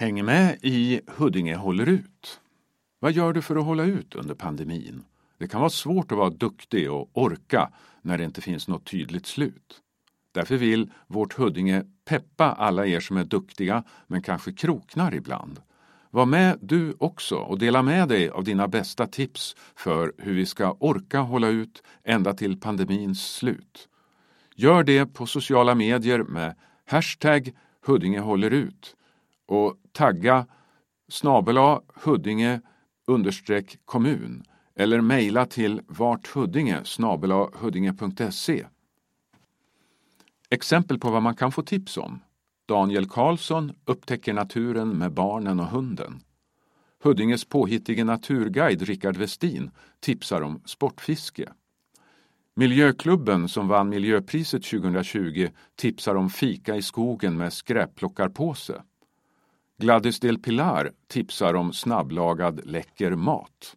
Häng med i Huddinge håller ut. Vad gör du för att hålla ut under pandemin? Det kan vara svårt att vara duktig och orka när det inte finns något tydligt slut. Därför vill vårt Huddinge peppa alla er som är duktiga men kanske kroknar ibland. Var med du också och dela med dig av dina bästa tips för hur vi ska orka hålla ut ända till pandemins slut. Gör det på sociala medier med hashtag Huddinge håller ut och tagga snabela Huddinge understreck kommun eller mejla till varthuddinge huddinge.se. Exempel på vad man kan få tips om. Daniel Karlsson upptäcker naturen med barnen och hunden. Huddinges påhittige naturguide Rickard Westin tipsar om sportfiske. Miljöklubben som vann miljöpriset 2020 tipsar om fika i skogen med skräpplockarpåse. Gladys del Pilar tipsar om snabblagad läcker mat.